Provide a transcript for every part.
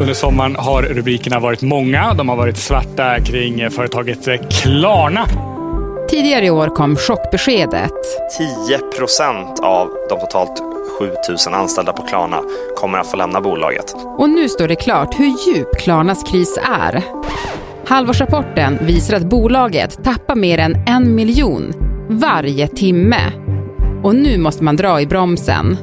Under sommaren har rubrikerna varit många. De har varit svarta kring företaget Klarna. Tidigare i år kom chockbeskedet. 10 procent av de totalt 7000 anställda på Klarna kommer att få lämna bolaget. Och nu står det klart hur djup Klarnas kris är. Halvårsrapporten visar att bolaget tappar mer än en miljon varje timme. Och nu måste man dra i bromsen.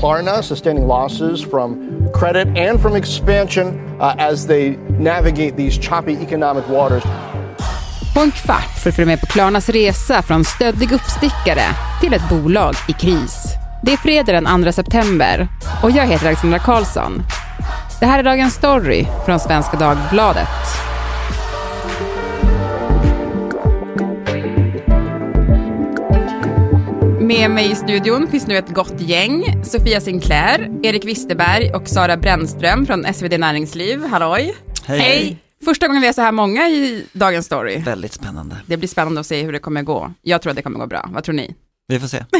Klarna sustaining losses from credit and from expansion uh, as they navigate these choppy economic waters. På en kvart för att följa med på Klarnas resa från stöddig uppstickare till ett bolag i kris. Det är fredag den 2 september och jag heter Alexandra Karlsson. Det här är Dagens Story från Svenska Dagbladet. Med mig i studion finns nu ett gott gäng. Sofia Sinclair, Erik Wisterberg och Sara Brännström från SvD Näringsliv. Halloj! Hej. Första gången vi är så här många i Dagens Story. Väldigt spännande. Det blir spännande att se hur det kommer gå. Jag tror att det kommer gå bra. Vad tror ni? Vi får se.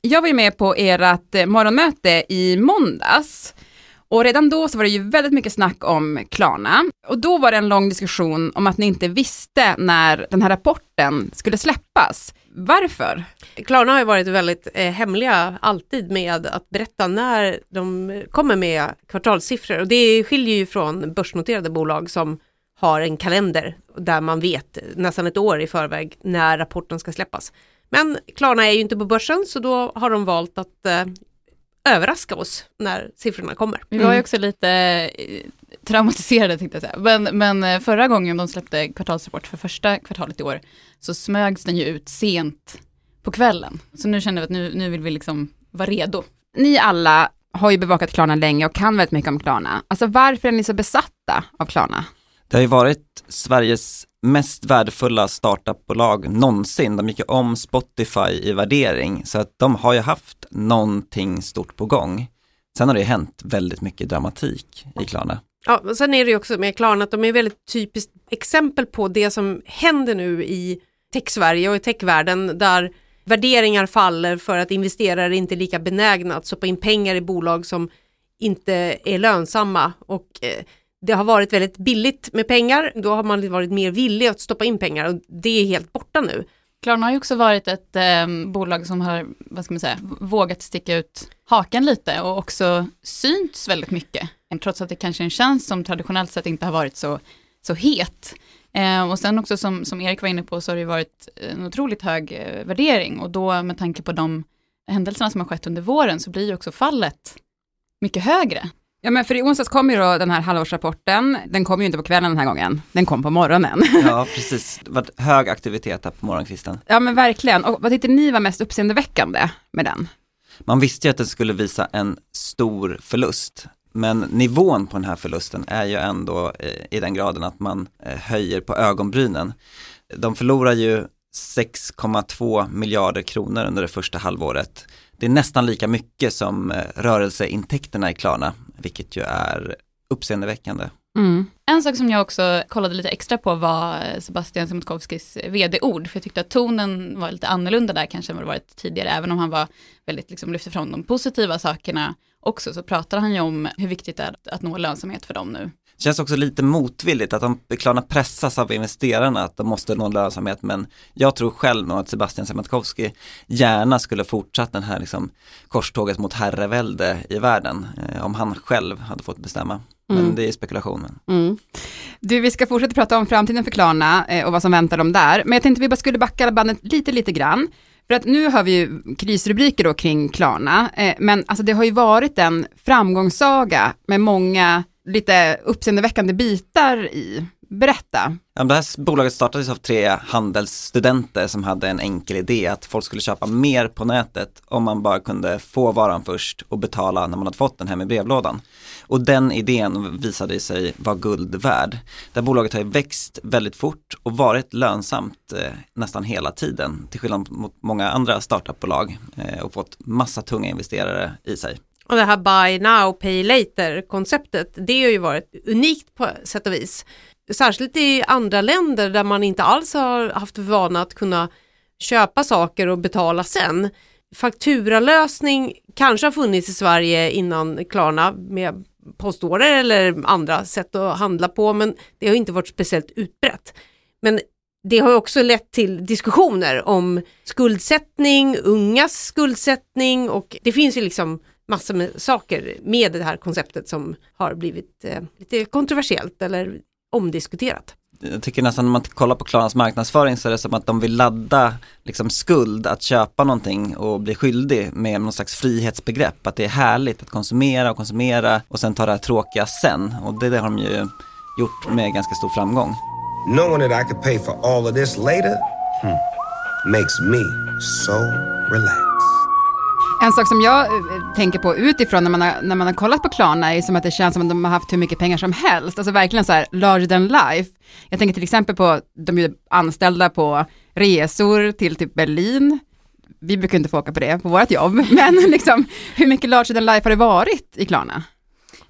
Jag var ju med på ert eh, morgonmöte i måndags. Och redan då så var det ju väldigt mycket snack om Klarna. Och då var det en lång diskussion om att ni inte visste när den här rapporten skulle släppas. Varför? Klarna har ju varit väldigt eh, hemliga alltid med att berätta när de kommer med kvartalssiffror och det skiljer ju från börsnoterade bolag som har en kalender där man vet nästan ett år i förväg när rapporten ska släppas. Men Klarna är ju inte på börsen så då har de valt att eh, överraska oss när siffrorna kommer. Vi var ju också lite eh, traumatiserade tänkte jag säga. Men, men eh, förra gången de släppte kvartalsrapport för första kvartalet i år så smögs den ju ut sent på kvällen. Så nu kände vi att nu, nu vill vi liksom vara redo. Ni alla har ju bevakat Klarna länge och kan väldigt mycket om Klarna. Alltså varför är ni så besatta av Klarna? Det har ju varit Sveriges mest värdefulla startupbolag någonsin. De gick ju om Spotify i värdering, så att de har ju haft någonting stort på gång. Sen har det ju hänt väldigt mycket dramatik i Klarna. Ja, och sen är det ju också med Klarna att de är väldigt typiskt exempel på det som händer nu i tech-Sverige och i techvärlden där värderingar faller för att investerare inte är lika benägna att stoppa in pengar i bolag som inte är lönsamma och eh, det har varit väldigt billigt med pengar, då har man varit mer villig att stoppa in pengar och det är helt borta nu. Klarna har ju också varit ett eh, bolag som har, vad ska man säga, vågat sticka ut hakan lite och också synts väldigt mycket. Trots att det kanske är en tjänst som traditionellt sett inte har varit så, så het. Eh, och sen också som, som Erik var inne på så har det varit en otroligt hög eh, värdering och då med tanke på de händelserna som har skett under våren så blir ju också fallet mycket högre. Ja men för i onsdags kom ju då den här halvårsrapporten, den kom ju inte på kvällen den här gången, den kom på morgonen. Ja, precis. Det var hög aktivitet här på morgonkvisten. Ja men verkligen, och vad tyckte ni var mest uppseendeväckande med den? Man visste ju att den skulle visa en stor förlust, men nivån på den här förlusten är ju ändå eh, i den graden att man eh, höjer på ögonbrynen. De förlorar ju 6,2 miljarder kronor under det första halvåret. Det är nästan lika mycket som eh, rörelseintäkterna i Klarna, vilket ju är uppseendeväckande. Mm. En sak som jag också kollade lite extra på var Sebastian Siemiatkowskis vd-ord, för jag tyckte att tonen var lite annorlunda där kanske än vad det varit tidigare, även om han var väldigt, liksom lyfte fram de positiva sakerna också, så pratade han ju om hur viktigt det är att, att nå lönsamhet för dem nu. Det känns också lite motvilligt att de Klarna pressas av investerarna att de måste nå lönsamhet men jag tror själv nog att Sebastian Siemiatkowski gärna skulle fortsatt den här liksom korståget mot herrevälde i världen eh, om han själv hade fått bestämma. Men Mm. det är spekulationen. Mm. Du, vi ska fortsätta prata om framtiden för Klarna eh, och vad som väntar dem där, men jag tänkte vi bara skulle backa bandet lite, lite grann. För att nu har vi ju krisrubriker då kring Klarna, eh, men alltså det har ju varit en framgångssaga med många lite uppseendeväckande bitar i. Berätta. Ja, det här bolaget startades av tre handelsstudenter som hade en enkel idé att folk skulle köpa mer på nätet om man bara kunde få varan först och betala när man hade fått den hem i brevlådan. Och den idén visade sig vara guld värd. Det här bolaget har ju växt väldigt fort och varit lönsamt eh, nästan hela tiden till skillnad mot många andra startupbolag eh, och fått massa tunga investerare i sig. Och det här buy now, pay later konceptet, det har ju varit unikt på sätt och vis. Särskilt i andra länder där man inte alls har haft vana att kunna köpa saker och betala sen. fakturalösning kanske har funnits i Sverige innan Klarna med postorder eller andra sätt att handla på men det har inte varit speciellt utbrett. Men det har också lett till diskussioner om skuldsättning, ungas skuldsättning och det finns ju liksom massor med saker med det här konceptet som har blivit eh, lite kontroversiellt eller omdiskuterat. Jag tycker nästan när man kollar på Klarnas marknadsföring så är det som att de vill ladda liksom skuld att köpa någonting och bli skyldig med någon slags frihetsbegrepp. Att det är härligt att konsumera och konsumera och sen ta det här tråkiga sen. Och det, det har de ju gjort med ganska stor framgång. Knowing that I could pay for all of this later hmm, makes me so relaxed. En sak som jag eh, tänker på utifrån när man, har, när man har kollat på Klarna är som att det känns som att de har haft hur mycket pengar som helst, alltså verkligen så här larger than life. Jag tänker till exempel på, de är anställda på resor till typ Berlin, vi brukar inte få åka på det på vårt jobb, men liksom hur mycket larger than life har det varit i Klarna?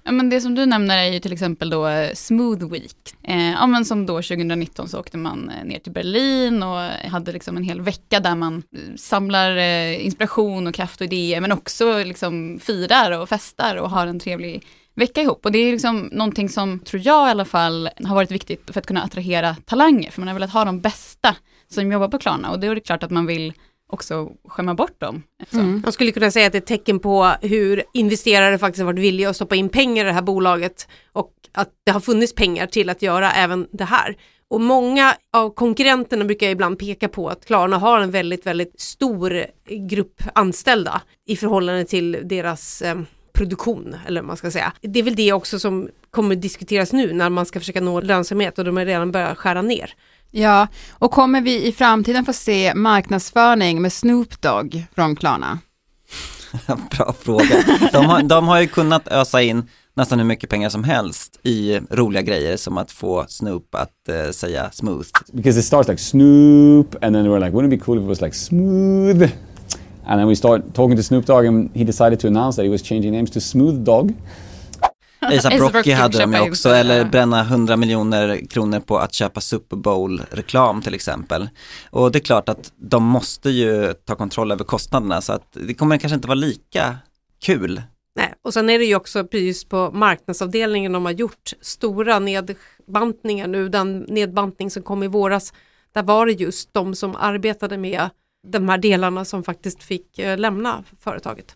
Ja, men det som du nämner är ju till exempel då eh, Smooth Week. Eh, ja, men som då 2019 så åkte man eh, ner till Berlin och hade liksom en hel vecka där man eh, samlar eh, inspiration och kraft och idéer men också liksom firar och festar och har en trevlig vecka ihop. Och det är liksom någonting som, tror jag i alla fall, har varit viktigt för att kunna attrahera talanger. För man har velat ha de bästa som jobbar på Klarna och då är det klart att man vill också skämma bort dem. Mm. Man skulle kunna säga att det är ett tecken på hur investerare faktiskt har varit villiga att stoppa in pengar i det här bolaget och att det har funnits pengar till att göra även det här. Och många av konkurrenterna brukar ibland peka på att Klarna har en väldigt, väldigt stor grupp anställda i förhållande till deras eh, produktion, eller vad man ska säga. Det är väl det också som kommer diskuteras nu när man ska försöka nå lönsamhet och de har redan börjat skära ner. Ja, och kommer vi i framtiden få se marknadsföring med Snoop Dogg från Klarna? Bra fråga. De har, de har ju kunnat ösa in nästan hur mycket pengar som helst i roliga grejer som att få Snoop att uh, säga smooth. Because it starts like Snoop and then we're like wouldn't it be cool if it was like smooth? And then we start talking to Snoop Dogg and he decided to announce that he was changing names to Smooth Dogg. ASAP Rocky hade de ju också, eller bränna 100 miljoner kronor på att köpa Super Bowl-reklam till exempel. Och det är klart att de måste ju ta kontroll över kostnaderna så att det kommer kanske inte vara lika kul. Nej, och sen är det ju också precis på marknadsavdelningen de har gjort stora nedbantningar nu, den nedbantning som kom i våras, där var det just de som arbetade med de här delarna som faktiskt fick eh, lämna företaget.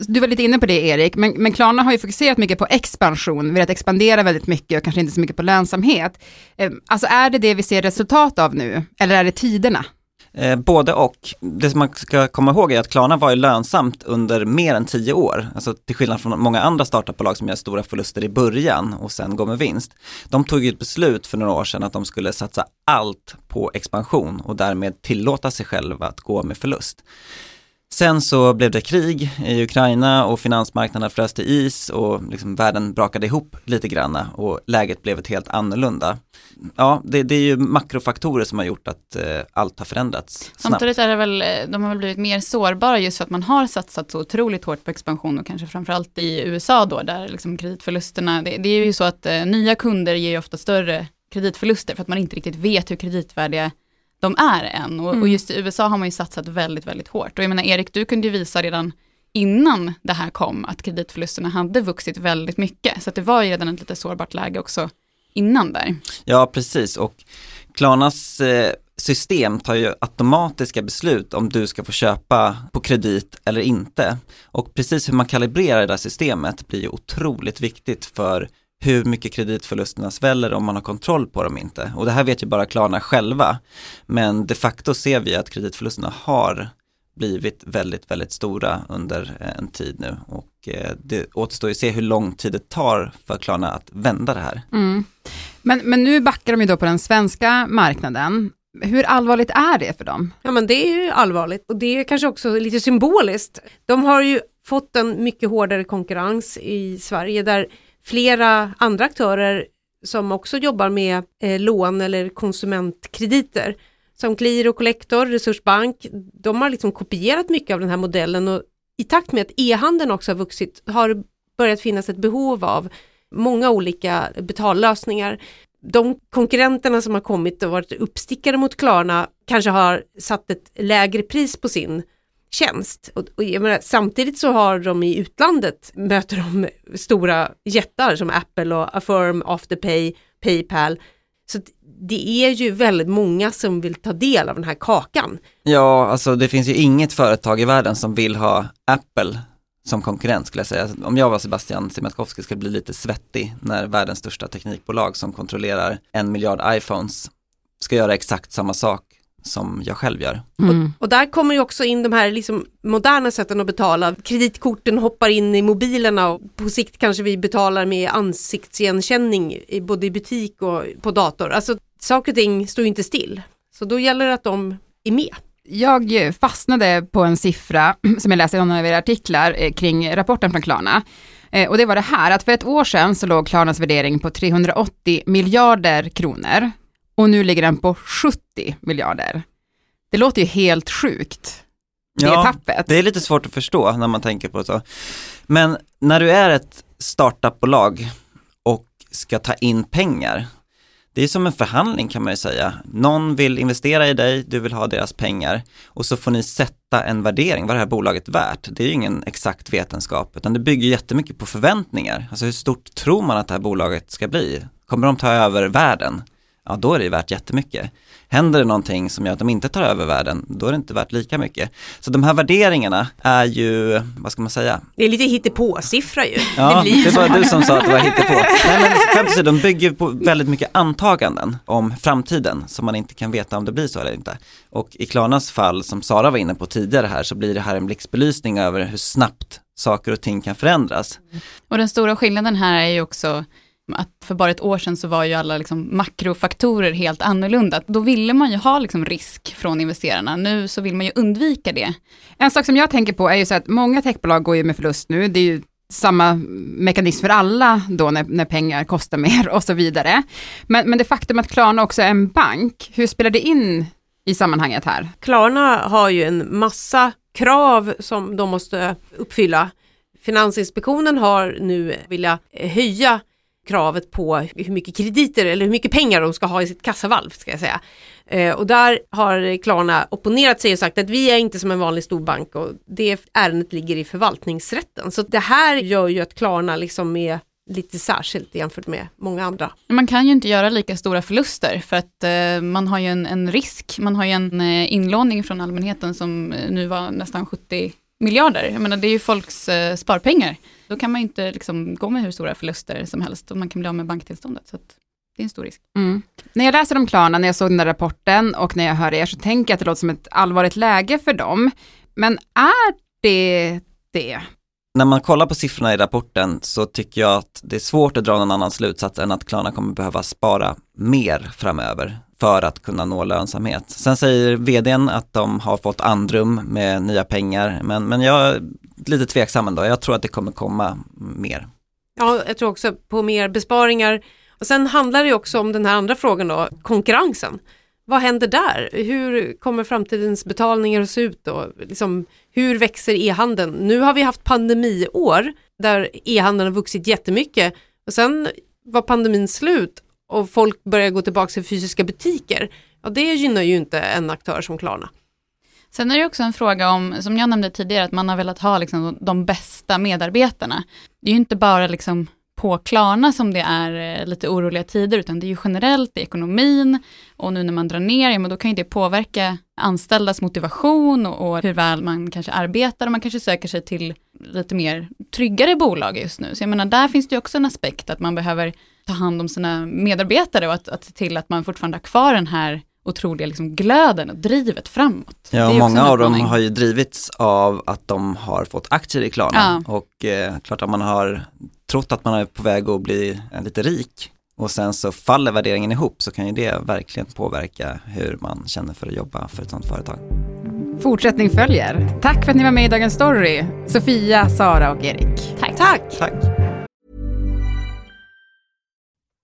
Du var lite inne på det Erik, men, men Klarna har ju fokuserat mycket på expansion, velat expandera väldigt mycket och kanske inte så mycket på lönsamhet. Eh, alltså är det det vi ser resultat av nu, eller är det tiderna? Eh, både och. Det som man ska komma ihåg är att Klarna var ju lönsamt under mer än tio år. Alltså till skillnad från många andra startupbolag som gör stora förluster i början och sen går med vinst. De tog ju ett beslut för några år sedan att de skulle satsa allt på expansion och därmed tillåta sig själva att gå med förlust. Sen så blev det krig i Ukraina och finansmarknaderna frös till is och liksom världen brakade ihop lite granna och läget blev ett helt annorlunda. Ja, det, det är ju makrofaktorer som har gjort att eh, allt har förändrats snabbt. Samtidigt är det väl, eh, de har väl blivit mer sårbara just för att man har satsat så otroligt hårt på expansion och kanske framförallt i USA då, där liksom kreditförlusterna, det, det är ju så att eh, nya kunder ger ju ofta större kreditförluster för att man inte riktigt vet hur kreditvärdiga de är än. Och, mm. och, just i USA har man ju satsat väldigt, väldigt hårt. Och jag menar Erik, du kunde ju visa redan innan det här kom att kreditförlusterna hade vuxit väldigt mycket. Så det var ju redan ett lite sårbart läge också innan där. Ja, precis. Och Klarnas eh, system tar ju automatiska beslut om du ska få köpa på kredit eller inte. Och precis hur man kalibrerar det där systemet blir ju otroligt viktigt för hur mycket kreditförlusterna sväller om man har kontroll på dem inte. Och det här vet ju bara Klarna själva. Men de facto ser vi att kreditförlusterna har blivit väldigt, väldigt stora under eh, en tid nu och eh, det återstår ju att se hur lång tid det tar för Klarna att vända det här. Mm. Men, men nu backar de ju då på den svenska marknaden. Hur allvarligt är det för dem? Ja men det är ju allvarligt och det är kanske också lite symboliskt. De har ju fått en mycket hårdare konkurrens i Sverige där flera andra aktörer som också jobbar med eh, lån eller konsumentkrediter som Clear och Collector, Resursbank, de har liksom kopierat mycket av den här modellen och i takt med att e-handeln också har vuxit har börjat finnas ett behov av många olika betallösningar. De konkurrenterna som har kommit och varit uppstickare mot Klarna kanske har satt ett lägre pris på sin tjänst. Och, och menar, samtidigt så har de i utlandet möter de stora jättar som Apple och Affirm, Afterpay, Paypal. Så det är ju väldigt många som vill ta del av den här kakan. Ja, alltså det finns ju inget företag i världen som vill ha Apple som konkurrent skulle jag säga. Alltså, om jag var Sebastian Siemiatkowski skulle bli lite svettig när världens största teknikbolag som kontrollerar en miljard iPhones ska göra exakt samma sak som jag själv gör. Mm. Och, och, där kommer ju också in de här liksom moderna sätten att betala. Kreditkorten hoppar in i mobilerna och på sikt kanske vi betalar med ansiktsigenkänning i, både i butik och på dator. Alltså saker och ting står ju inte still. Så då gäller det att de är med. Jag fastnade på en siffra som jag läste i någon av era artiklar eh, kring rapporten från Klarna. Eh, och det var det här att för ett år sedan så låg Klarnas värdering på 380 miljarder kronor och nu ligger den på 70 miljarder. Det låter ju helt sjukt, det ja, tappet. Det är lite svårt att förstå när man tänker på det så. Men när du är ett startupbolag och ska ta in pengar, det är som en förhandling kan man ju säga. Någon vill investera i dig, du vill ha deras pengar och så får ni sätta en värdering, vad det här bolaget värt? Det är ju ingen exakt vetenskap, utan det bygger jättemycket på förväntningar. Alltså hur stort tror man att det här bolaget ska bli? Kommer de ta över världen? Ja då är det värt jättemycket. Händer det någonting som gör att de inte tar över världen, då är det inte värt lika mycket. Så de här värderingarna är ju, vad ska man säga? Det är lite hittepå-siffra ju. Ja, det, det var du som sa att det var hittepå. Nej men de bygger på väldigt mycket antaganden om framtiden som man inte kan veta om det blir så eller inte. Och i Klarnas fall, som Sara var inne på tidigare här, så blir det här en blixtbelysning över hur snabbt saker och ting kan förändras. Och den stora skillnaden här är ju också att för bara ett år sedan så var ju alla liksom makrofaktorer helt annorlunda. Då ville man ju ha liksom risk från investerarna, nu så vill man ju undvika det. En sak som jag tänker på är ju så att många techbolag går ju med förlust nu, det är ju samma mekanism för alla då när, när pengar kostar mer och så vidare. Men, men det faktum att Klarna också är en bank, hur spelar det in i sammanhanget här? Klarna har ju en massa krav som de måste uppfylla. Finansinspektionen har nu vilja höja kravet på hur mycket krediter eller hur mycket pengar de ska ha i sitt kassavalv ska jag säga. Eh, och där har Klarna opponerat sig och sagt att vi är inte som en vanlig storbank och det ärendet ligger i förvaltningsrätten. Så det här gör ju att Klarna liksom är lite särskilt jämfört med många andra. Man kan ju inte göra lika stora förluster för att eh, man har ju en, en, risk, man har ju en eh, inlåning från allmänheten som eh, nu var nästan 70 miljarder. Jag menar det är ju folks eh, sparpengar. Då kan man ju inte liksom gå med hur stora förluster som helst och man kan bli av med banktillståndet. Så det är en stor risk. Mm. När jag läser om Klarna, när jag såg den där rapporten och när jag hör er så tänker jag att det låter som ett allvarligt läge för dem. Men är det det? När man kollar på siffrorna i rapporten så tycker jag att det är svårt att dra någon annan slutsats än att Klarna kommer behöva spara mer framöver för att kunna nå lönsamhet. Sen säger vdn att de har fått andrum med nya pengar, men, men jag är lite tveksam ändå. Jag tror att det kommer komma mer. Ja, jag tror också på mer besparingar. Och sen handlar det också om den här andra frågan då, konkurrensen. Vad händer där? Hur kommer framtidens betalningar att se ut då? Liksom, hur växer e-handeln? Nu har vi haft pandemiår där e-handeln har vuxit jättemycket och sen var pandemin slut och folk börjar gå tillbaka till fysiska butiker, ja det gynnar ju inte en aktör som Klarna. Sen är det också en fråga om, som jag nämnde tidigare, att man har velat ha liksom de bästa medarbetarna. Det är ju inte bara liksom på Klarna som det är eh, lite oroliga tider, utan det är ju generellt i ekonomin och nu när man drar ner, ja, men då kan ju det påverka anställdas motivation och, och, hur väl man kanske arbetar och man kanske söker sig till lite mer tryggare bolag just nu. Så jag menar, där finns det också en aspekt att man behöver ta hand om sina medarbetare och att, att se till att man fortfarande har kvar den här otroliga liksom glöden och drivet framåt. Ja, och många av dem har ju drivits av att de har fått aktier i Klarna ja. och eh, klart att man har trott att man är på väg att bli lite rik och sen så faller värderingen ihop så kan ju det verkligen påverka hur man känner för att jobba för ett sådant företag. Fortsättning följer. Tack för att ni var med i Dagens Story. Sofia, Sara och Erik. Tack. Tack. Tack.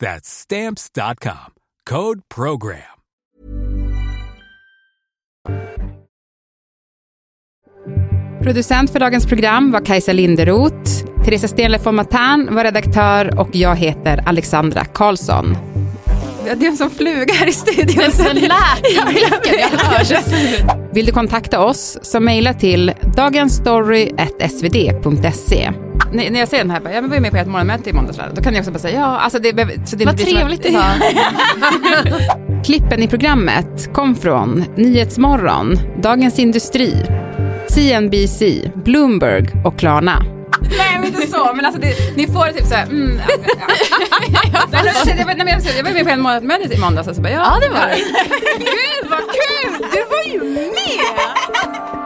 That's stamps.com. Code program. Producent för dagens program var Kajsa Linderoth. Teresa Stenle von Matern var redaktör och jag heter Alexandra Karlsson. Det är en sån fluga här i studion. Den lät Vill du kontakta oss så mejla till dagensstory.svd.se. När jag ser den här, jag var med på ett morgonmöte i måndags, då kan jag också bara säga ja, alltså det, så det Vad trevligt det var. Klippen i programmet kom från Nyhetsmorgon, Dagens Industri, CNBC, Bloomberg och Klarna. Nej, men inte så. Men alltså det, ni får typ så här, mm, ja, ja. jag, jag, var med på en morgonmöte i måndags och så bara, ja, ja det var det. Gud vad kul! Du var ju med!